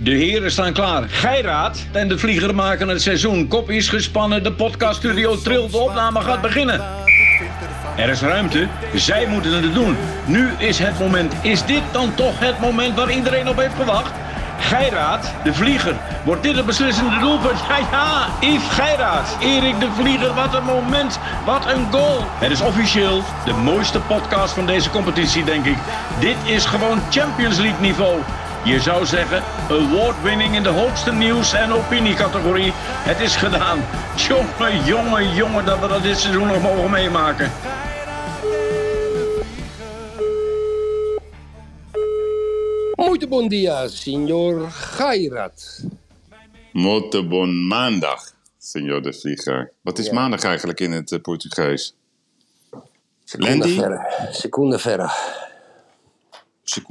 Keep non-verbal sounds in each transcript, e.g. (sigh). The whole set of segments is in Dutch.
De heren staan klaar. Geiraat en de vlieger maken het seizoen. Kop is gespannen, de podcaststudio trilt, de opname gaat beginnen. Er is ruimte, zij moeten het doen. Nu is het moment. Is dit dan toch het moment waar iedereen op heeft gewacht? Geiraat, de vlieger. Wordt dit het beslissende doelpunt? Ja, ja, Yves Geiraat. Erik de Vlieger, wat een moment. Wat een goal. Het is officieel de mooiste podcast van deze competitie, denk ik. Dit is gewoon Champions League niveau. Je zou zeggen, award-winning in de hoogste nieuws- en opiniecategorie. Het is gedaan. Jongen, jongen, jongen, dat we dat dit seizoen nog mogen meemaken. Muito bom dia, signor Gairat. Muito bon maandag, senor de Vlieger. Wat is maandag eigenlijk in het uh, Portugees? Seconda Lendi? verra. Seconda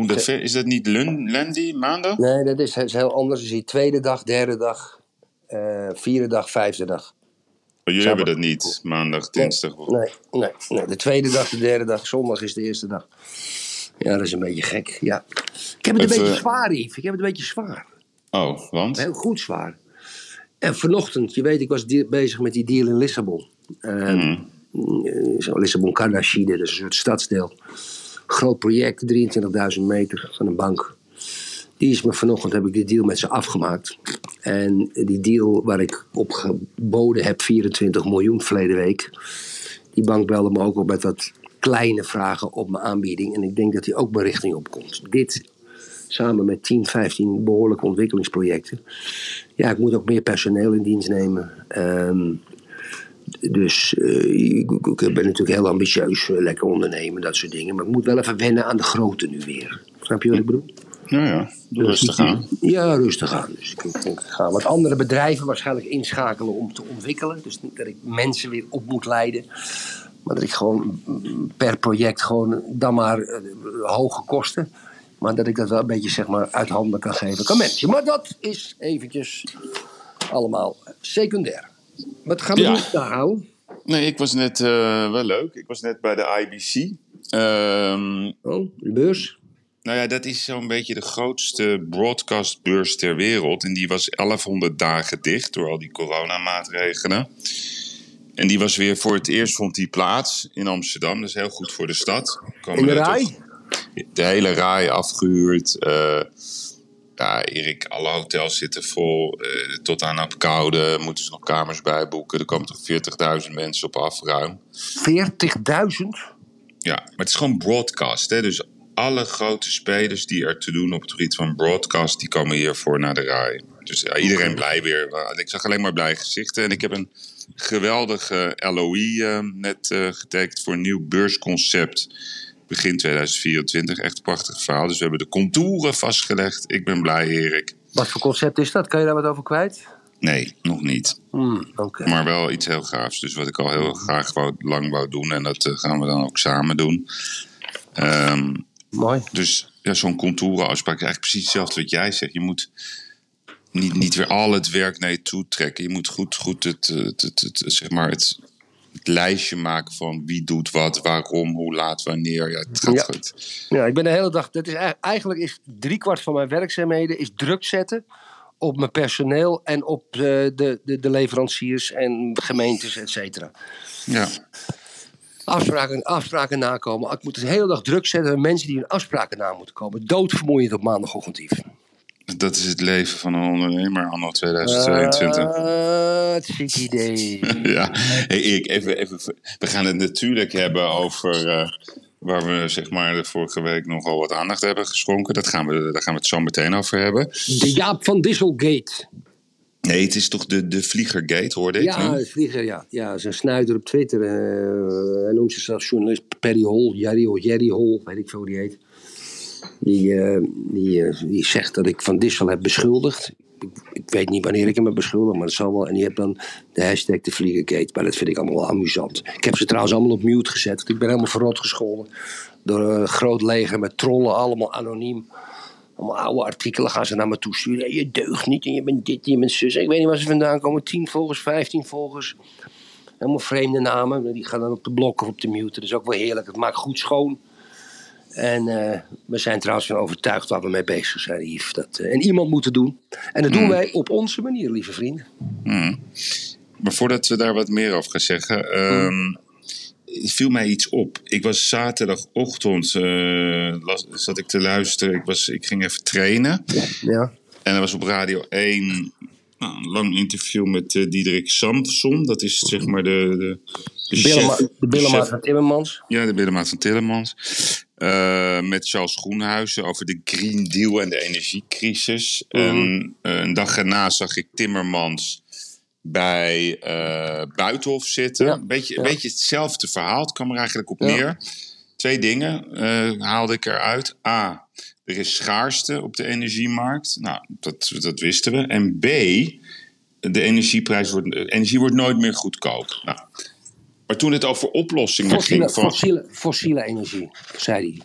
ver, is dat niet lun, Lendi, maandag? Nee, dat is, is heel anders. Je ziet tweede dag, derde dag, eh, vierde dag, vijfde dag. Oh, jullie Sabbat. hebben dat niet, maandag, dinsdag. of- Nee, nee, nee. De tweede dag, de derde dag, zondag is de eerste dag. Ja, dat is een beetje gek. Ja. Ik heb het een beetje zwaar, Yves. Ik heb het een beetje zwaar. Oh, want? Heel goed zwaar. En vanochtend, je weet, ik was bezig met die deal in Lissabon. Ehm, eh, Zo Lissabon Kardashide, dat is een soort stadsdeel. Groot project, 23.000 meter van een bank. Die is me vanochtend, heb ik die deal met ze afgemaakt. En die deal waar ik op geboden heb, 24 miljoen verleden week. Die bank belde me ook op met wat kleine vragen op mijn aanbieding. En ik denk dat die ook mijn richting opkomt. Dit samen met 10, 15 behoorlijke ontwikkelingsprojecten. Ja, ik moet ook meer personeel in dienst nemen. Ehm, dus eh, ik, ben natuurlijk heel ambitieus, eh, lekker ondernemen, dat soort dingen. Maar ik moet wel even wennen aan de grote nu weer. Snap je wat ik bedoel? Nou ja, doe rustig aan. Ja, rustig aan. Dus ik, ik, ik ga wat andere bedrijven waarschijnlijk inschakelen om te ontwikkelen. Dus niet dat ik mensen weer op moet leiden. Maar dat ik gewoon per project gewoon dan maar eh, hoge kosten. Maar dat ik dat wel een beetje zeg maar uit handen kan geven aan mensen. Maar dat is eventjes allemaal secundair. Wat gaan we Ja. doen? Nee, ik was net, eh, wel leuk, ik was net bij de IBC. Ehm, Oh, de beurs. nou ja, dat is zo'n beetje de grootste broadcastbeurs ter wereld. En die was 1100 dagen dicht door al die coronamaatregelen. En die was weer voor het eerst vond die plaats in Amsterdam. Dat is heel goed voor de stad. Komen In de rij? de hele rij afgehuurd. eh, ja, Erik, alle hotels zitten vol. eh, tot aan op koude moeten ze nog kamers bijboeken. Er komen toch 40.000 mensen op af ruim. 40.000? Ja, maar het is gewoon broadcast. Hè? Dus alle grote spelers die er te doen op het gebied van broadcast, die komen hiervoor naar de rij. Dus ja, iedereen blij weer. Ik zag alleen maar blij gezichten. En ik heb een geweldige LOI eh, net eh, getekend voor een nieuw beursconcept. Begin 2024. Echt een prachtig verhaal. Dus we hebben de contouren vastgelegd. Ik ben blij, Erik. Wat voor concept is dat? Kan je daar wat over kwijt? Nee, nog niet. Hmm. Maar wel iets heel gaafs. Dus wat ik al heel graag wou, lang wou doen. En dat eh, gaan we dan ook samen doen. Ehm, Mooi. dus ja, zo'n contourenafspraak is eigenlijk precies hetzelfde wat jij zegt. Je moet niet, niet weer al het werk naar je toe trekken. Je moet goed, goed het, het, het, het- zeg maar het lijstje maken van wie doet wat, waarom, hoe laat, wanneer. Ja, het gaat Ja. goed. Ja, ik ben de hele dag. Dat is, eigenlijk- is driekwart van mijn werkzaamheden is druk zetten op mijn personeel en op eh, de, de, de leveranciers en gemeentes, et cetera. Ja. Afspraken, afspraken nakomen. Ik moet de hele dag druk zetten met mensen die hun afspraken na moeten komen. Doodvermoeiend op maandagochtend. Dat is het leven van een ondernemer anno 2022. Ah, het ziek idee. (laughs) Ja, hey Erik, even, even, we gaan het natuurlijk hebben over eh, waar we zeg maar de vorige week nogal wat aandacht hebben geschonken. Dat gaan we, daar gaan we het zo meteen over hebben. De Jaap van Disselgate. Nee, het is toch de, de Vliegergate, hoorde ik Ja, nu? het vlieger, ja. Ja, zijn snuiter op Twitter. eh, hij noemt zichzelf journalist Perry Hol, Jerry Hol, Jerry Hol, weet ik veel hoe die heet. Die, eh, die, eh, die zegt dat ik Van Dissel heb beschuldigd. Ik, ik weet niet wanneer ik hem heb beschuldigd, maar dat zal wel. En die heeft dan de hashtag de Vliegergate. Maar dat vind ik allemaal wel amusant. Ik heb ze trouwens allemaal op mute gezet. want Ik ben helemaal verrot gescholden. Door een groot leger met trollen, allemaal anoniem. Allemaal oude artikelen gaan ze naar me toe sturen. Je deugt niet en je bent dit, je bent zus. Ik weet niet waar ze vandaan komen. 10 volgers, 15 volgers. Helemaal vreemde namen. Die gaan dan op de blok of op de mute. Dat is ook wel heerlijk. Het maakt goed schoon. En eh, we zijn trouwens van overtuigd waar we mee bezig zijn, Yves. Dat, eh, en iemand moet het doen. En dat doen wij op onze manier, lieve vrienden. Maar voordat we daar wat meer over gaan zeggen, ehm, viel mij iets op. Ik was zaterdagochtend, eh, las- zat ik te luisteren. Ik, was, ik ging even trainen. Ja. En er was op Radio 1 nou, een lang interview met Diederik Samson. Dat is zeg maar de, de, de de Billema chef- van Timmermans. Ja, de binnenmaat van Tillemans. Eh, met Charles Groenhuizen over de Green Deal en de energiecrisis. En eh, een dag erna zag ik Timmermans bij eh, Buitenhof zitten. Ja, Een beetje, ja. beetje hetzelfde verhaal. Het kwam er eigenlijk op Ja. neer. Twee dingen haalde ik eruit. A, er is schaarste op de energiemarkt. Nou, dat, dat wisten we. En B, de energieprijs wordt, energie wordt nooit meer goedkoop. Nou, maar toen het over oplossingen Fossiele, ging... Van, fossiele, fossiele energie, zei hij.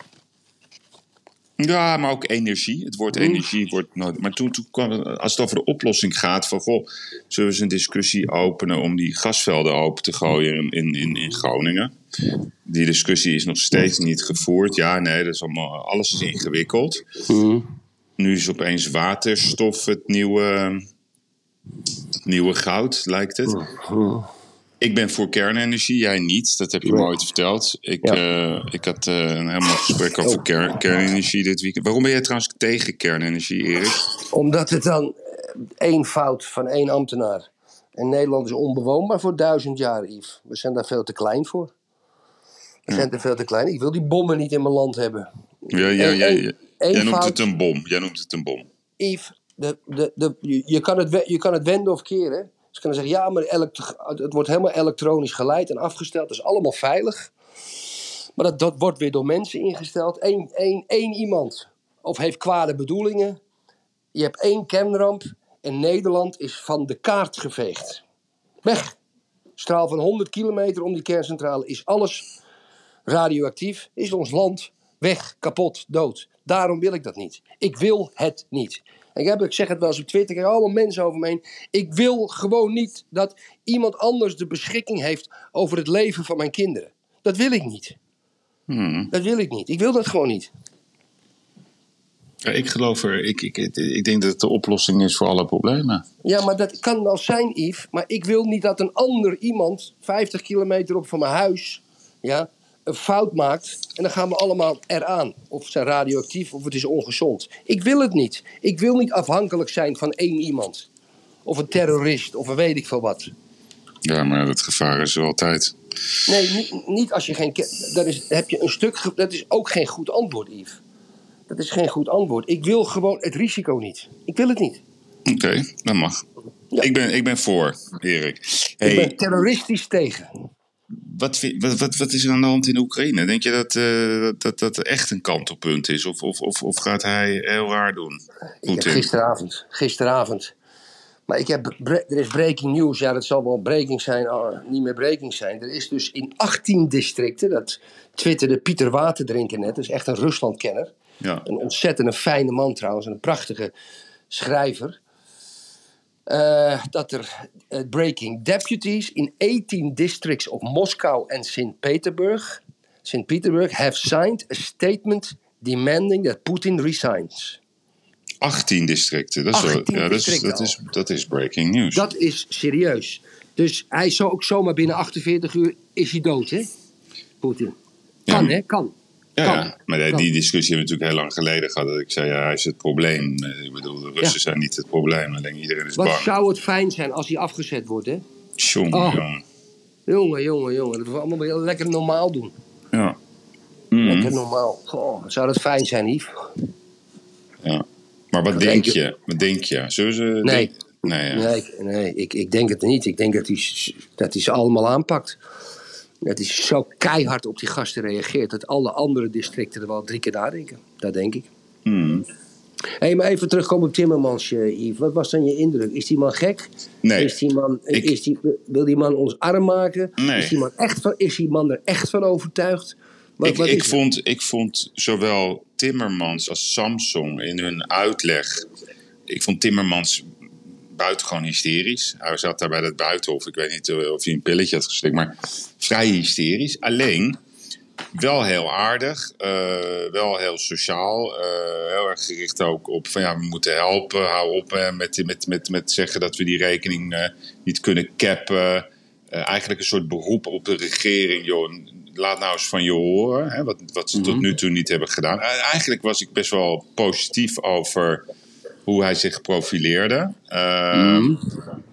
Ja, maar ook energie. Het woord energie wordt nooit. Maar toen, toen kwam het, als het over de oplossing gaat, van goh, zullen we eens een discussie openen om die gasvelden open te gooien in, in, in Groningen? Die discussie is nog steeds niet gevoerd. Ja, nee, dat is allemaal, alles is ingewikkeld. Nu is opeens waterstof het nieuwe, het nieuwe goud, lijkt het. Ik ben voor kernenergie, jij niet. Dat heb je me ooit verteld. Ik, Ja. eh, ik had eh, een helemaal gesprek over Oh. ker- kernenergie dit weekend. Waarom ben jij trouwens tegen kernenergie, Erik? Omdat het dan eh, één fout van één ambtenaar. En Nederland is onbewoonbaar voor duizend jaar, Yves. We zijn daar veel te klein voor. We zijn er veel te klein. Ik wil die bommen niet in mijn land hebben. Ja, ja, ja, Jij noemt fout. het een bom. Jij noemt het een bom. Yves, de, de, de, je, kan het, je kan het wenden of keren. Ze kunnen zeggen, ja, maar het wordt helemaal elektronisch geleid en afgesteld. Dat is allemaal veilig. Maar dat, dat wordt weer door mensen ingesteld. Eén één, één iemand of heeft kwade bedoelingen. Je hebt één kernramp en Nederland is van de kaart geveegd. Weg. Straal van 100 kilometer om die kerncentrale is alles radioactief. Is ons land weg, kapot, dood. Daarom wil ik dat niet. Ik wil het niet. Ik, heb, ik zeg het wel eens op Twitter, ik heb allemaal mensen over me heen. Ik wil gewoon niet dat iemand anders de beschikking heeft over het leven van mijn kinderen. Dat wil ik niet. Dat wil ik niet. Ik wil dat gewoon niet. Ja, ik geloof er. Ik, ik, ik denk dat het de oplossing is voor alle problemen. Ja, maar dat kan wel zijn, Yves. Maar ik wil niet dat een ander iemand, 50 kilometer op van mijn huis, ja, een fout maakt. En dan gaan we allemaal eraan. Of ze zijn radioactief of het is ongezond. Ik wil het niet. Ik wil niet afhankelijk zijn van één iemand. Of een terrorist of een weet ik veel wat. Ja, maar dat gevaar is er altijd. Nee, niet, niet als je geen. Dat is, heb je een stuk. Dat is ook geen goed antwoord, Yves. Dat is geen goed antwoord. Ik wil gewoon het risico niet. Ik wil het niet. Oké, dat mag. Ja. Ik, ben, ik ben voor, Erik. Ik ben terroristisch tegen. Wat, wat, wat, wat is er aan de hand in Oekraïne? Denk je dat eh, dat, dat echt een kantelpunt is? Of, of, of, of gaat hij heel raar doen? Gisteravond, gisteravond. Maar ik heb, er is breaking news. Ja, dat zal wel breaking zijn, niet meer breaking zijn. Er is dus in 18 districten, dat twitterde Pieter Waterdrinker net, dat is echt een Ruslandkenner. Ja. Een ontzettend fijne man trouwens, en een prachtige schrijver. Eh, dat er eh, breaking deputies in 18 districts of Moskou en Sint-Petersburg St. Petersburg have signed a statement demanding that Putin resigns. 18 districten. Dat is, wel- 18 ja, dat, is, dat, is, dat is breaking news. Dat is serieus. Dus hij is zo ook zomaar binnen 48 uur is hij dood, hè? Poetin. Kan, Ja. hè? Kan. Ja, maar die- discussie hebben we natuurlijk heel lang geleden gehad. Dat ik zei, ja, hij is het probleem. Eh, Ik bedoel, de Russen Ja. zijn niet het probleem. Alleen iedereen is Wat bang. zou het fijn zijn als hij afgezet wordt, hè? Tjonge, Oh. jongen. Jongen, jongen, jongen. Dat we allemaal weer lekker normaal doen. Ja. Mhm, Lekker normaal. Goh, zou dat fijn zijn, Yves? ja. Maar wat Dat denk denk je? Wat denk je? Zullen ze... Nee. denk- Nee, ja. Nee, ik- nee ik, ik denk het niet. Ik denk dat hij, dat hij ze allemaal aanpakt. Dat hij zo keihard op die gasten reageert... dat alle andere districten er wel drie keer nadenken. Dat denk ik. Mhm. Hé, maar even terugkomen op Timmermans, eh, Yves. Wat was dan je indruk? Is die man gek? Nee. Is die man, Ik- is die, wil die man ons arm maken? Nee. Is, die man echt van, is die man er echt van overtuigd? Wat, Ik, wat ik, is het? vond, ik vond zowel Timmermans als Samsung in hun uitleg. Ik vond Timmermans buitengewoon hysterisch. Hij zat daar bij dat buitenhof. Ik weet niet eh, of hij een pilletje had geslikt, maar vrij hysterisch. Alleen, wel heel aardig, eh, wel heel sociaal. eh, heel erg gericht ook op van ja, we moeten helpen. Hou op met, met, met, met zeggen dat we die rekening niet kunnen cappen. Eigenlijk een soort beroep op de regering. Joh, laat nou eens van je horen. Hè, wat, wat ze tot nu toe niet hebben gedaan. Eigenlijk was ik best wel positief over hoe hij zich profileerde. Eh,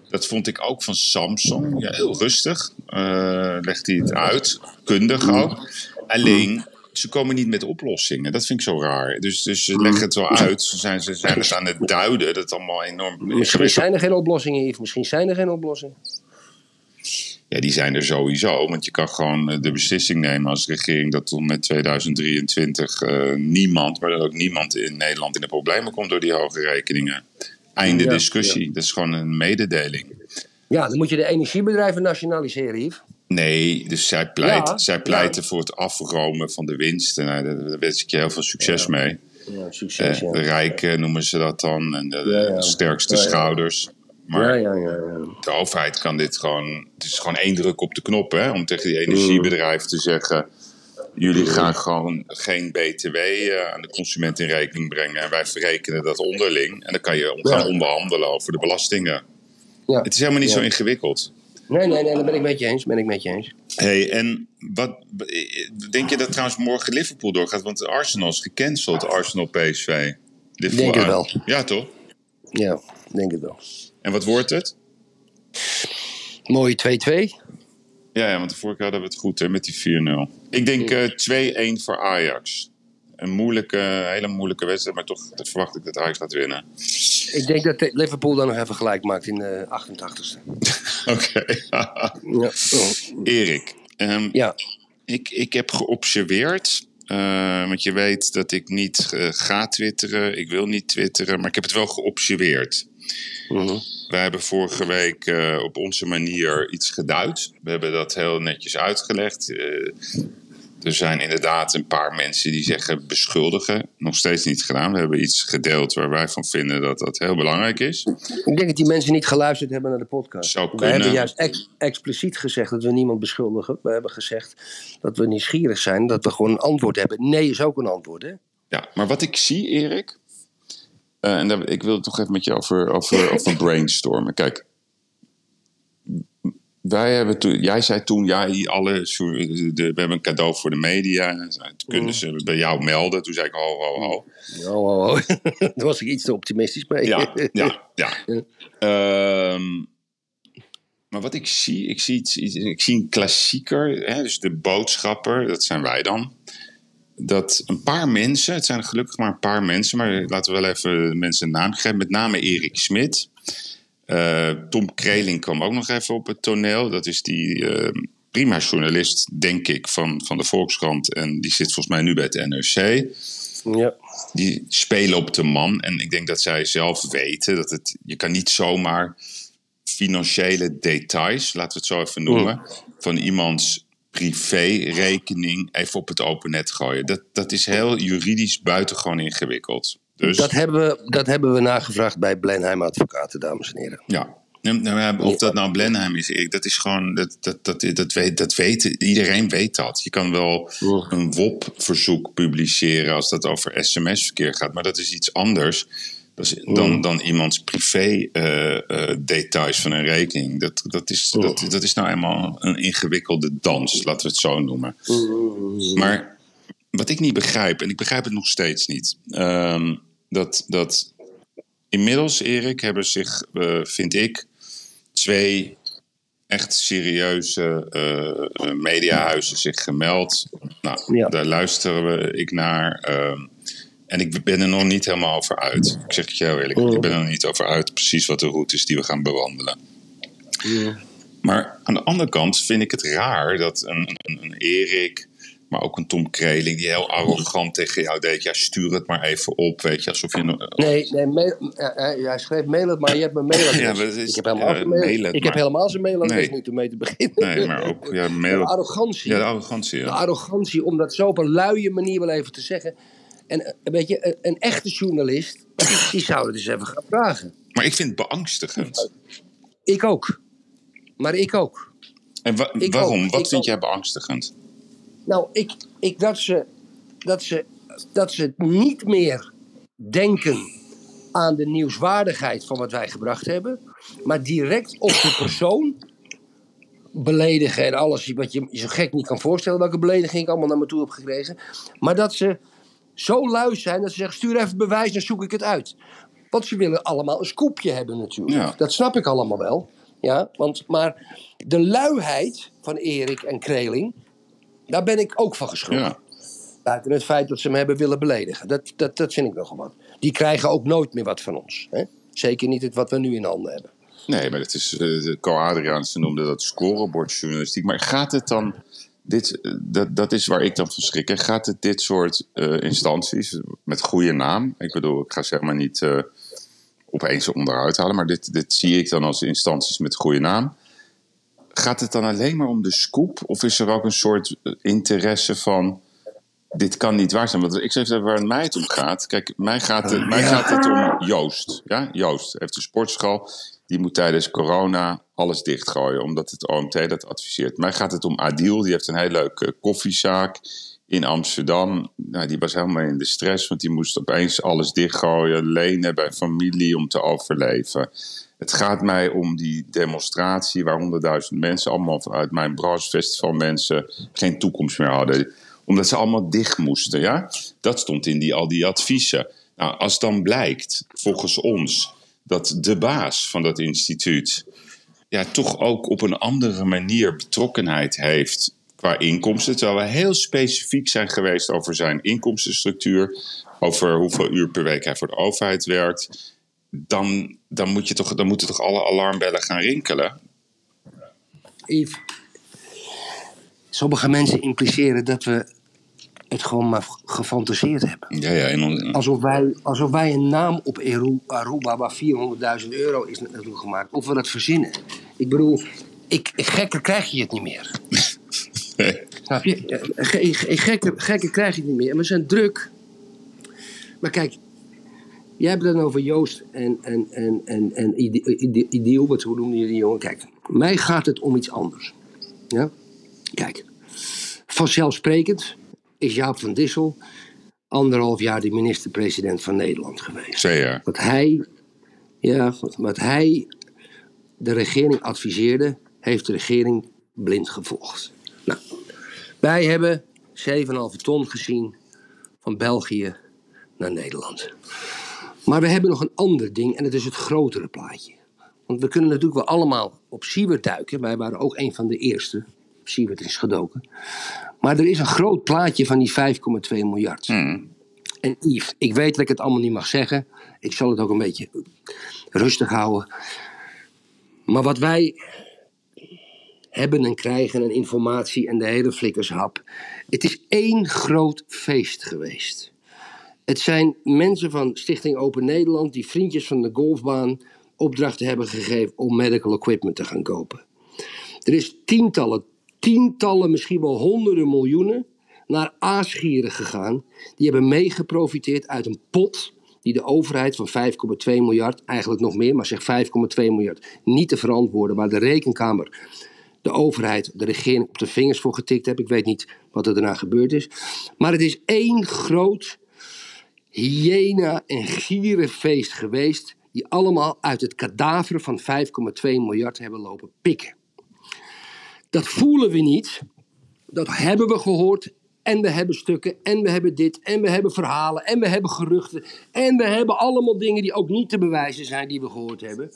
Dat vond ik ook van Samsung. Ja, heel rustig. eh legt hij het uit. Kundig ook. Alleen, ze komen niet met oplossingen. Dat vind ik zo raar. Dus, dus ze leggen het wel uit. Ze zijn, ze zijn het aan het duiden. Dat het allemaal enorm Misschien zijn er geen oplossingen, Yves. Misschien zijn er geen oplossingen. Ja, die zijn er sowieso. Want je kan gewoon eh, de beslissing nemen als regering dat tot met 2023 eh, niemand, maar dan ook niemand in Nederland in de problemen komt door die hoge rekeningen. Einde Ja, discussie. Dat is gewoon een mededeling. Ja, dan moet je de energiebedrijven nationaliseren, Yves. Nee, dus zij, pleit, Ja, zij pleiten voor het afromen van de winsten. Nou, daar, wens ik je heel veel succes mee. Ja, Eh, succes, de rijken noemen ze dat dan. En de, sterkste schouders. Maar Ja, ja, ja, de overheid kan dit gewoon. Het is gewoon één druk op de knop, hè? Om tegen die energiebedrijven te zeggen. Jullie gaan gewoon geen BTW eh, aan de consument in rekening brengen. En wij verrekenen dat onderling. En dan kan je gaan onderhandelen over de belastingen. Ja. Het is helemaal niet zo ingewikkeld. Nee, nee, nee, dat ben ik met je eens. Ben ik met je eens. Hey, en wat, denk je dat trouwens morgen Liverpool doorgaat? Want Arsenal is gecanceld, Arsenal PSV. Liverpool Denk het wel. Ja, toch? Ja, denk het wel. En wat wordt het? Mooie 2-2. Ja, ja, want de vorige keer hadden we het goed hè, met die 4-0. Ik denk eh 2-1 voor Ajax. Een moeilijke, hele moeilijke wedstrijd, maar toch dat verwacht ik dat Ajax gaat winnen. Ik denk dat Liverpool dan nog even gelijk maakt in de 88ste. (laughs) Oké. Ja. Erik, ehm, ja. ik, ik heb geobserveerd, eh, want je weet dat ik niet eh, ga twitteren, ik wil niet twitteren, maar ik heb het wel geobserveerd. Mhm. Wij hebben vorige week eh, op onze manier iets geduid. We hebben dat heel netjes uitgelegd. Er zijn inderdaad een paar mensen die zeggen beschuldigen. Nog steeds niet gedaan. We hebben iets gedeeld waar wij van vinden dat dat heel belangrijk is. Ik denk dat die mensen niet geluisterd hebben naar de podcast. Zou We hebben juist ex- expliciet gezegd dat we niemand beschuldigen. We hebben gezegd dat we nieuwsgierig zijn, dat we gewoon een antwoord hebben. Nee is ook een antwoord, hè? Ja, maar wat ik zie, Erik. eh, en daar, ik wil het toch even met je over, over, (laughs) over brainstormen. Kijk, wij hebben toen, jij zei toen, ja, alle, de, we hebben een cadeau voor de media. Toen kunnen ze bij jou melden. Toen zei ik, ho, ho, ho. Oh, oh, oh. (laughs) Daar was ik iets te optimistisch mee. Ja, ja, ja. (laughs) Ja. Ehm, maar wat ik zie, ik zie, iets, iets- ik zie een klassieker, hè, dus de boodschapper, dat zijn wij dan. Dat een paar mensen, het zijn gelukkig maar een paar mensen, maar laten we wel even mensen een naam geven. Met name Erik Smit. Eh, Tom Kreling kwam ook nog even op het toneel. Dat is die eh, prima journalist, denk ik, van, van de Volkskrant. En die zit volgens mij nu bij het NRC Ja. die spelen op de man. En ik denk dat zij zelf weten dat het. Je kan niet zomaar financiële details, laten we het zo even noemen, van iemands privérekening even op het open net gooien. Dat, dat is heel juridisch buitengewoon ingewikkeld. Dus Dat, hebben we, dat hebben we nagevraagd bij Blenheim Advocaten, dames en heren. ja. Nou, Of dat nou Blenheim is, dat is gewoon, dat, dat, dat, dat, weet, dat weet, iedereen weet dat. Je kan wel een WOP-verzoek publiceren als dat over sms-verkeer gaat, maar dat is iets anders dan, dan iemands privé-details van een rekening. Dat, dat, is, dat, dat is nou eenmaal een ingewikkelde dans, laten we het zo noemen. Maar wat ik niet begrijp, en ik begrijp het nog steeds niet, ehm, dat, dat inmiddels, Erik, hebben zich, eh, vind ik, twee echt serieuze eh, eh, mediahuizen zich gemeld. Nou, Ja. daar luisteren we ik naar. ehm, en ik ben er nog niet helemaal over uit. Ik zeg het je heel eerlijk, ik ben er nog niet over uit precies wat de route is die we gaan bewandelen. Maar aan de andere kant vind ik het raar dat een, een, een Erik, maar ook een Tom Kreling, die heel arrogant tegen jou deed. Ja, stuur het maar even op, weet je, alsof je. Nee, nee mail, hij schreef mail het, maar je hebt mijn mailadres. Ja, het is- ik heb helemaal, ja, mail, mail het ik heb helemaal zijn mailadres Nee. niet om mee te beginnen. Nee, maar ook ja, De mail. arrogantie. Ja, de arrogantie. De Ja. arrogantie om dat zo op een luie manier wel even te zeggen. En eh, weet je, een, een echte journalist, die, zou het eens even gaan vragen. Maar ik vind het beangstigend. Ik ook. Maar ik ook. En wa- Ik waarom? ook, Wat ik vind ook. jij beangstigend? Nou, ik, ik, dat, ze, dat, ze, dat ze niet meer denken aan de nieuwswaardigheid van wat wij gebracht hebben, maar direct op de persoon beledigen en alles wat je je zo gek niet kan voorstellen welke belediging ik allemaal naar me toe heb gekregen. Maar dat ze zo lui zijn dat ze zeggen: stuur even bewijs, dan zoek ik het uit. Want ze willen allemaal een scoopje hebben natuurlijk. Ja. Dat snap ik allemaal wel. Ja, want, maar de luiheid van Erik en Kreling, daar ben ik ook van geschrokken. Ja. Buiten het feit dat ze me hebben willen beledigen. Dat, dat, dat vind ik nogal wat. Die krijgen ook nooit meer wat van ons. Hè? Zeker niet het wat we nu in handen hebben. Nee, maar het is, uh, Adriaanse noemde dat scorebordjournalistiek. Maar gaat het dan, dit, eh, dat, dat is waar ik dan van schrik, hè. gaat het dit soort eh, instanties met goede naam, ik bedoel, ik ga zeg maar niet eh, opeens onderuit halen, maar dit, dit zie ik dan als instanties met goede naam. Gaat het dan alleen maar om de scoop? Of is er ook een soort eh, interesse van. Dit kan niet waar zijn. Want ik zeg even waar het mij het om gaat. Kijk, mij gaat het, mij gaat het om Joost. Ja? Joost heeft een sportschool. Die moet tijdens corona alles dichtgooien. Omdat het OMT dat adviseert. Mij gaat het om Adil. Die heeft een hele leuke koffiezaak in Amsterdam. Nou, die was helemaal in de stress. Want die moest opeens alles dichtgooien. Lenen bij familie om te overleven. Het gaat mij om die demonstratie waar honderdduizend mensen, allemaal uit mijn branchefestival mensen, geen toekomst meer hadden. Omdat ze allemaal dicht moesten. Ja? Dat stond in die, al die adviezen. Nou, als dan blijkt, volgens ons, dat de baas van dat instituut ja, toch ook op een andere manier betrokkenheid heeft qua inkomsten. Terwijl we heel specifiek zijn geweest over zijn inkomstenstructuur, over hoeveel uur per week hij voor de overheid werkt dan, dan, moet je toch, dan moeten toch alle alarmbellen gaan rinkelen? Yves, sommige mensen impliceren dat we het gewoon maar gefantaseerd hebben. Ja, ja. Alsof wij, alsof wij een naam op Aruba waar 400.000 euro is naartoe gemaakt, of we dat verzinnen. Ik bedoel, ik, gekker krijg je het niet meer. (laughs) Snap je? Gekker, gekker krijg je het niet meer. En we zijn druk. Maar kijk, jij hebt het dan over Joost en, en, en, en, en Ide- Ide- Ideal, wat hoe noemde je die jongen? Kijk, mij gaat het om iets anders. Ja? Kijk, vanzelfsprekend is Jaap van Dissel anderhalf jaar de minister-president van Nederland geweest. jaar. Wat hij, ja, wat, wat hij de regering adviseerde, heeft de regering blind gevolgd. Nou, wij hebben 7,5 ton gezien van België naar Nederland. Maar we hebben nog een ander ding en dat is het grotere plaatje. Want we kunnen natuurlijk wel allemaal op Siewert duiken. Wij waren ook een van de eerste. Siewert is gedoken. Maar er is een groot plaatje van die 5,2 miljard. En Yves, ik weet dat ik het allemaal niet mag zeggen. Ik zal het ook een beetje rustig houden. Maar wat wij hebben en krijgen en informatie en de hele flikkershap. Het is één groot feest geweest. Het zijn mensen van Stichting Open Nederland die vriendjes van de golfbaan opdrachten hebben gegeven om medical equipment te gaan kopen. Er is tientallen, tientallen, misschien wel honderden miljoenen naar aasgieren gegaan. Die hebben meegeprofiteerd uit een pot die de overheid van 5,2 miljard, eigenlijk nog meer, maar zeg 5,2 miljard, niet te verantwoorden, waar de rekenkamer de overheid, de regering op de vingers voor getikt heeft. Ik weet niet wat er daarna gebeurd is. Maar het is één groot hyena- en gierenfeest geweest. Die allemaal uit het kadaver van 5,2 miljard hebben lopen pikken. Dat voelen we niet. Dat hebben we gehoord. En we hebben stukken. En we hebben dit. En we hebben verhalen. En we hebben geruchten. En we hebben allemaal dingen die ook niet te bewijzen zijn die we gehoord hebben.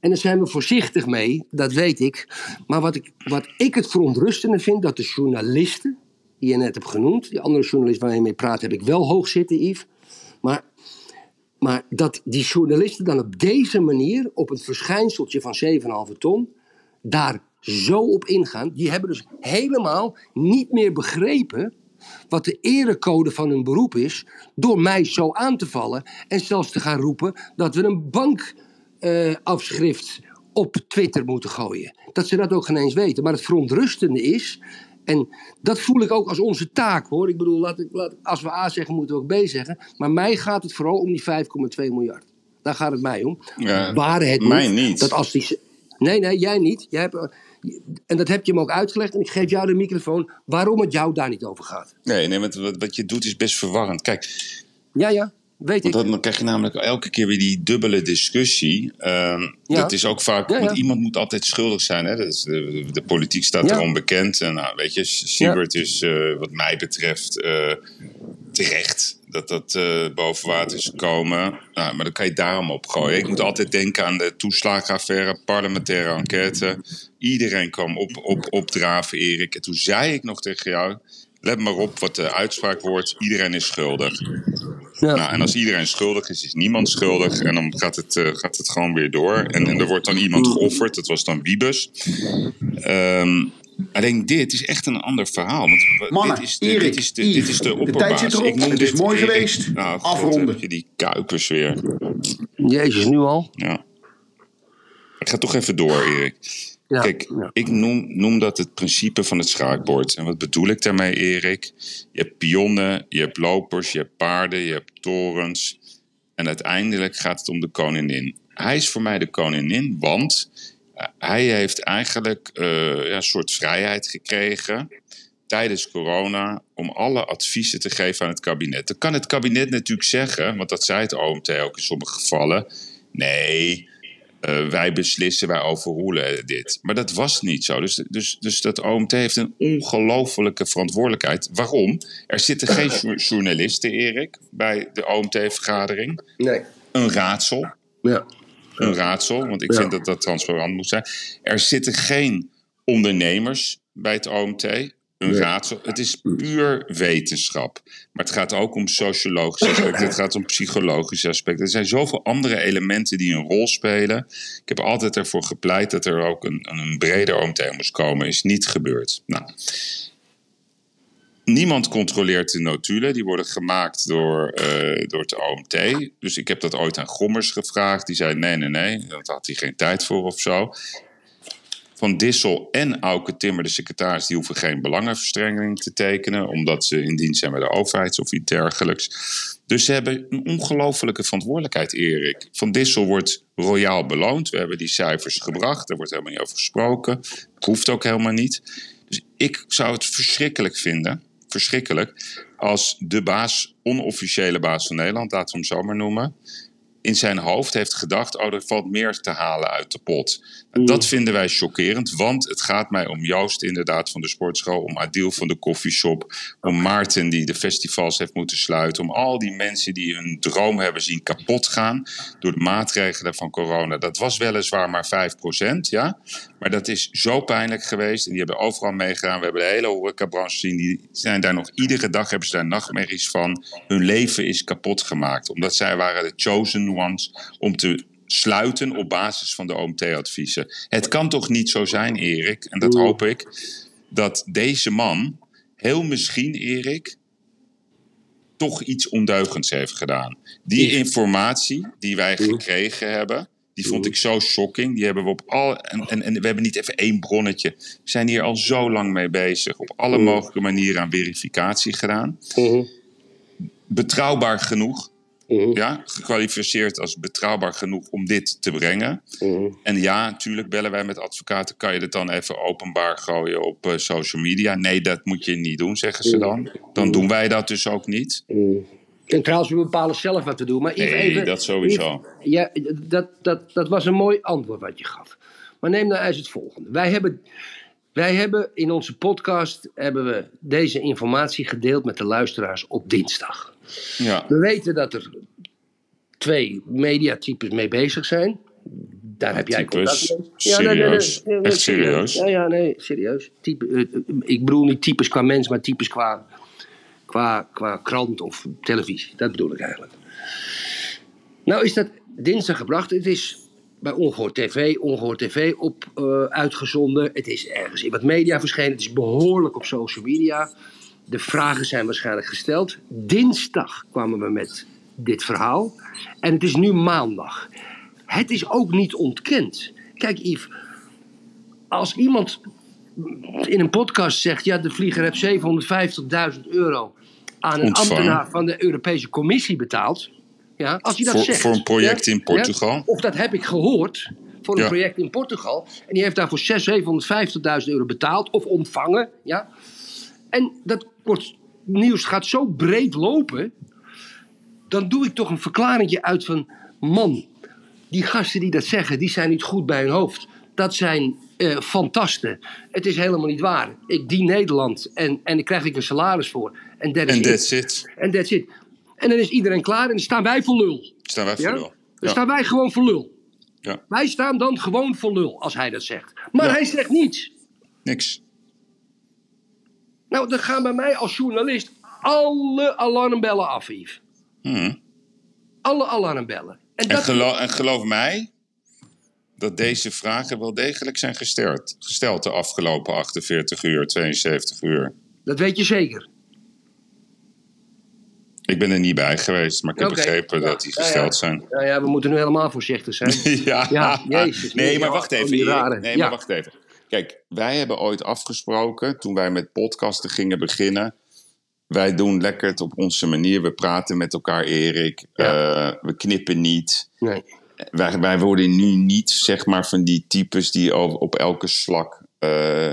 En daar zijn we voorzichtig mee, dat weet ik. Maar wat ik, wat ik het verontrustende vind, dat de journalisten, die je net hebt genoemd, die andere journalist waar je mee praat, heb ik wel hoog zitten, Yves. Maar, maar dat die journalisten dan op deze manier, op het verschijnseltje van 7,5 ton, daar zo op ingaan. Die hebben dus helemaal niet meer begrepen wat de erecode van hun beroep is, door mij zo aan te vallen en zelfs te gaan roepen dat we een bankafschrift op Twitter moeten gooien. Dat ze dat ook geen eens weten. Maar het verontrustende is, en dat voel ik ook als onze taak hoor. Ik bedoel, laat ik, laat, als we A zeggen, moeten we ook B zeggen. Maar mij gaat het vooral om die 5,2 miljard. Daar gaat het mij om. Ja, Waren het mij niet. dat als die, Nee, nee, jij niet. Jij hebt, eh, en dat heb je hem ook uitgelegd. En ik geef jou de microfoon waarom het jou daar niet over gaat. Nee, nee wat, wat je doet is best verwarrend. Kijk, Ja, ja, weet. Want dan, dan krijg je namelijk elke keer weer die dubbele discussie. Ehm, Ja. Dat is ook vaak, Ja, ja. want iemand moet altijd schuldig zijn. Hè? Dat is de, de politiek staat Ja. erom bekend. En nou, weet je, Siebert is eh, wat mij betreft eh, terecht dat dat eh, boven water is gekomen. Nou, maar dan kan je daarom opgooien. Ik moet altijd denken aan de toeslagenaffaire, parlementaire enquête. Iedereen kwam op, op, opdraven, Erik. En toen zei ik nog tegen jou... Let maar op wat de uitspraak wordt. Iedereen is schuldig. Ja. Nou, en als iedereen schuldig is, is niemand schuldig. En dan gaat het, eh, gaat het gewoon weer door. En, en er wordt dan iemand geofferd. Dat was dan Wiebes. Ik denk, dit is echt een ander verhaal. Want Mannen, dit is de, Erik, dit is de, Yves, dit is de de opperbaas. tijd zit erop. Ik noem Het is mooi Erik. geweest. Nou, Afronden. je die kuipers weer. Jezus, nu al? Ja. Ik ga toch even door, Erik. Ja, Kijk, ja. ik noem, noem dat het principe van het schaakbord. En wat bedoel ik daarmee, Erik? Je hebt pionnen, je hebt lopers, je hebt paarden, je hebt torens. En uiteindelijk gaat het om de koningin. Hij is voor mij de koningin, want eh, hij heeft eigenlijk eh, een soort vrijheid gekregen tijdens corona om alle adviezen te geven aan het kabinet. Dan kan het kabinet natuurlijk zeggen, want dat zei het OMT ook in sommige gevallen. Nee, eh, wij beslissen, wij overroelen dit. Maar dat was niet zo. Dus, dus, dus dat OMT heeft een ongelofelijke verantwoordelijkheid. Waarom? Er zitten geen jour- (clears throat) journalisten, Erik, bij de OMT-vergadering. Nee. Een raadsel. Ja. Een raadsel, want ik Ja. vind dat dat transparant moet zijn. Er zitten geen ondernemers bij het OMT. Een Nee. raadsel. Het is puur wetenschap. Maar het gaat ook om sociologische aspecten. Het gaat om psychologische aspecten. Er zijn zoveel andere elementen die een rol spelen. Ik heb altijd ervoor gepleit dat er ook een, een breder OMT moest komen. Is niet gebeurd. Nou, Niemand controleert de notulen. Die worden gemaakt door, eh, door het OMT. Dus ik heb dat ooit aan Gommers gevraagd. Die zei nee, nee, nee. Dat had hij geen tijd voor of zo. Van Dissel en Auke Timmer, de secretaris, die hoeven geen belangenverstrengeling te tekenen. Omdat ze in dienst zijn bij de overheid of iets dergelijks. Dus ze hebben een ongelofelijke verantwoordelijkheid, Erik. Van Dissel wordt royaal beloond. We hebben die cijfers gebracht. Daar wordt helemaal niet over gesproken. Hoeft ook helemaal niet. Dus ik zou het verschrikkelijk vinden, verschrikkelijk, als de baas, onofficiële baas van Nederland, laten we hem zo maar noemen, in zijn hoofd heeft gedacht: oh, er valt meer te halen uit de pot. En Dat vinden wij chockerend, want het gaat mij om Joost, inderdaad, van de sportschool, om Adil van de koffieshop, om Maarten, die de festivals heeft moeten sluiten, om al die mensen die hun droom hebben zien kapot gaan door de maatregelen van corona. Dat was weliswaar maar 5%, ja, maar dat is zo pijnlijk geweest en die hebben overal meegedaan. We hebben de hele horecabranche gezien, die zijn daar nog iedere dag, hebben ze daar nachtmerries van. Hun leven is kapot gemaakt, omdat zij waren de chosen om te sluiten op basis van de OMT-adviezen. Het kan toch niet zo zijn, Erik, en dat hoop ik, dat deze man heel misschien, Erik, toch iets ondeugends heeft gedaan. Die informatie die wij gekregen hebben, die vond ik zo shocking. Die hebben we op al. En, en, en we hebben niet even één bronnetje. We zijn hier al zo lang mee bezig. Op alle mogelijke manieren aan verificatie gedaan. Betrouwbaar genoeg. Ja, gekwalificeerd als betrouwbaar genoeg om dit te brengen. En ja, natuurlijk bellen wij met advocaten. Kan je dit dan even openbaar gooien op eh, social media? Nee, dat moet je niet doen, zeggen ze dan. Dan doen wij dat dus ook niet. En trouwens, we bepalen zelf wat we doen. Maar Nee, even, dat sowieso. Ja, dat, dat, dat was een mooi antwoord wat je gaf. Maar neem nou eens het volgende. Wij hebben, wij hebben in onze podcast hebben we deze informatie gedeeld met de luisteraars op dinsdag. Ja. We weten dat er twee mediatypes mee bezig zijn. Daar heb jij contact mee. Serieus? Echt serieus? Ja, ja, nee, serieus. Type, eh, eh, ik bedoel niet types qua mens, maar types qua, qua, qua krant of televisie. Dat bedoel ik eigenlijk. Nou is dat dinsdag gebracht. Het is bij Ongehoord TV, Ongehoord TV op eh, uitgezonden. Het is ergens in wat media verschenen. Het is behoorlijk op social media. De vragen zijn waarschijnlijk gesteld. Dinsdag kwamen we met dit verhaal. En het is nu maandag. Het is ook niet ontkend. Kijk, Yves, als iemand in een podcast zegt: ja, de vlieger heeft 750.000 euro aan een Ontvangen. ambtenaar van de Europese Commissie betaald. Ja, als je dat Voor- zegt. voor een project ja, in Portugal. ja, of dat heb ik gehoord voor een Ja. project in Portugal. En die heeft daarvoor 600.000, 750.000 euro betaald of ontvangen. Ja. En dat wordt, nieuws gaat zo breed lopen. Dan doe ik toch een verklaringje uit van... Man, die gasten die dat zeggen, die zijn niet goed bij hun hoofd. Dat zijn eh, fantasten. Het is helemaal niet waar. Ik dien Nederland en, en daar krijg ik een salaris voor. En that is En it. that's it. En that's it. En dan is iedereen klaar en dan staan wij voor lul. Staan wij voor Ja? lul. Dan Ja. staan wij gewoon voor lul. Ja. Wij staan dan gewoon voor lul als hij dat zegt. Maar hij zegt niets. Niks. Nou, dan gaan bij mij als journalist alle alarmbellen af, Yves. Hm. Alle alarmbellen. En En, dat, en geloof mij dat deze vragen wel degelijk zijn gesteld, gesteld de afgelopen 48 uur, 72 uur. dat weet je zeker. Ik ben er niet bij geweest, maar ik heb begrepen Ja. dat die Ja, ja. gesteld zijn. Nou ja, we moeten nu helemaal voorzichtig zijn. (laughs) ja. Ja, jezus, nee, nee, maar ja, wacht even. Nee, ja. maar wacht even. Kijk, wij hebben ooit afgesproken toen wij met podcasten gingen beginnen. Wij doen lekker het op onze manier. We praten met elkaar, Erik. Ja. Eh, we knippen niet. Nee. Wij, wij worden nu niet, zeg maar, van die types die op, op elke slak eh,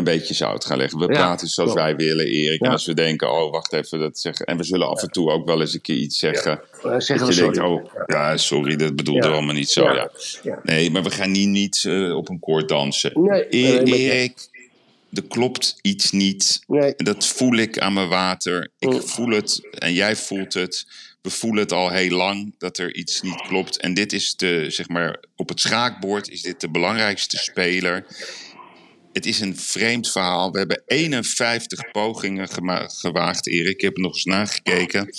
een beetje zout gaan leggen. We Ja, praten zoals klopt. wij willen, Erik. En als we denken, oh, wacht even, dat zeggen. En we zullen af en toe ook wel eens een keer iets zeggen. Uh, zeggen Dat we je denkt, sorry. oh, ja, sorry, dat bedoelde Ja. allemaal niet zo. Ja. Nee, maar we gaan niet, niet eh, op een koord dansen. Nee, E- Erik, er klopt iets niet. Nee. Dat voel ik aan mijn water. Ik Mm. voel het en jij voelt het. We voelen het al heel lang dat er iets niet klopt. En dit is de, zeg maar, op het schaakbord is dit de belangrijkste speler. Het is een vreemd verhaal. We hebben 51 pogingen gewaagd, Erik. Ik heb nog eens nagekeken.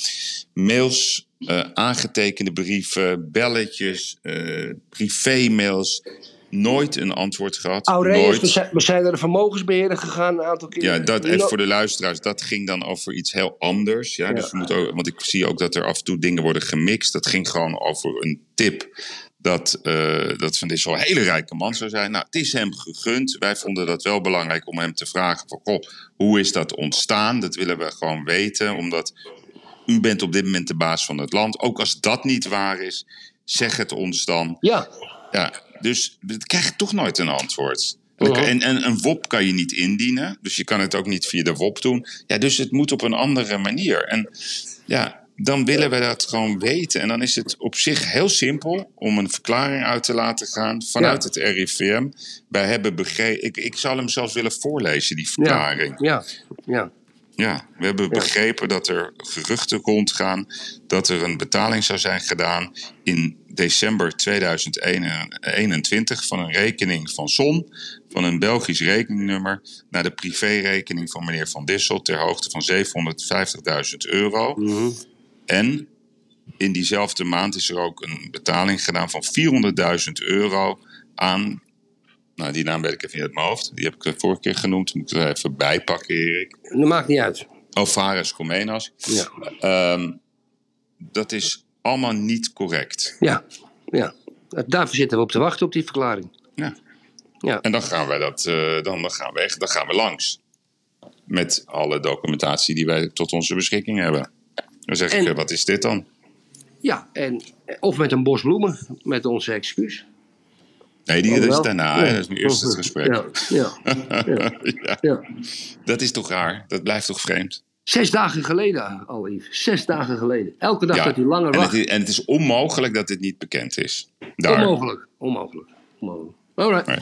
Mails, eh, aangetekende brieven, belletjes, eh privé-mails. Nooit een antwoord gehad. Aureus, Nooit. we zijn, we zijn naar de vermogensbeheerder gegaan een aantal keer. Ja, dat even voor de luisteraars. Dat ging dan over iets heel anders. Ja? Dus we moeten ook, want ik zie ook dat er af en toe dingen worden gemixt. Dat ging gewoon over een tip. Dat, eh, dat Van Dissel een hele rijke man zou zijn. Nou, het is hem gegund. Wij vonden dat wel belangrijk om hem te vragen: van, goh, hoe is dat ontstaan? Dat willen we gewoon weten. Omdat u bent op dit moment de baas van het land. Ook als dat niet waar is, zeg het ons dan. Ja, Ja, dus we krijgen toch nooit een antwoord. En, en, en een WOP kan je niet indienen, dus je kan het ook niet via de WOP doen. Ja, dus het moet op een andere manier. En ja, dan willen we dat gewoon weten. En dan is het op zich heel simpel om een verklaring uit te laten gaan vanuit Ja. het RIVM. Wij hebben begrepen, ik, ik zal hem zelfs willen voorlezen, die verklaring. ja, ja. Ja, we hebben begrepen dat er geruchten rondgaan dat er een betaling zou zijn gedaan in december 2021 van een rekening van Son, van een Belgisch rekeningnummer, naar de privérekening van meneer Van Dissel ter hoogte van 750.000 euro. Mhm. En in diezelfde maand is er ook een betaling gedaan van 400.000 euro aan. Nou, die naam weet ik even niet uit mijn hoofd. Die heb ik de vorige keer genoemd. Moet ik er even bijpakken, Erik. Dat maakt niet uit. Alvarez Comenas. Ja, Ehm, dat is allemaal niet correct. ja, ja. Daarvoor zitten we op te wachten op die verklaring. Ja. Ja. En dan gaan wij dat, eh, dan, dan gaan we echt, dan gaan we langs. Met alle documentatie die wij tot onze beschikking hebben. Dan zeg ik, En- eh, wat is dit dan? Ja, en, of met een bos bloemen, met onze excuus. Nee, die, Oh, dat is daarna. Ja. Dat is nu eerst het gesprek. (laughs) Ja, ja. Dat is toch raar? Dat blijft toch vreemd? Zes dagen geleden al, Yves. Zes dagen geleden. Elke dag dat hij langer en, wacht. het, is- en het is onmogelijk dat dit niet bekend is. Daar. Onmogelijk. Onmogelijk. Onmogelijk. Alright. Nee.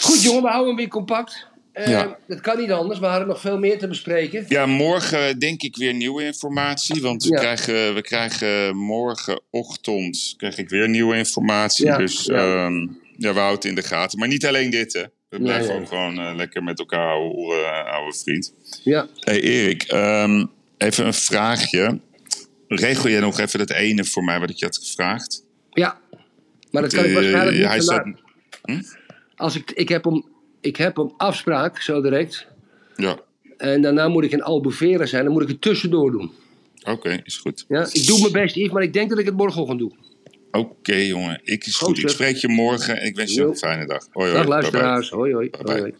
Goed jongen, we houden hem weer compact. Eh, Ja. Dat kan niet anders. We hadden nog veel meer te bespreken. Ja, morgen denk ik weer nieuwe informatie. Want we, Ja. krijgen, we krijgen morgenochtend krijg ik weer nieuwe informatie. Ja, Dus ja. ehm, ja, we houden het in de gaten. Maar niet alleen dit, hè. We blijven nee. ook gewoon eh, lekker met elkaar ouwe, hoeren, ouwe vriend. Ja. hey Erik, ehm, even een vraagje. Regel jij nog even dat ene voor mij wat ik je had gevraagd? Ja. Maar dat kan ik Eh, waarschijnlijk niet hij staat, vandaag. Als ik, ik, heb hem, ik heb hem afspraak, zo direct. Ja, En daarna moet ik in Albufeira zijn. Dan moet ik het tussendoor doen. oké, is goed. Ja? Ik doe mijn best, Yves, maar ik denk dat ik het morgenochtend doe. Oké, jongen. Ik is Goed, goed. Ik spreek je morgen en ik wens je een fijne dag. Hoi, hoi. Dag Bye, bye. luisteraars. Hoi hoi. Bye, hoi.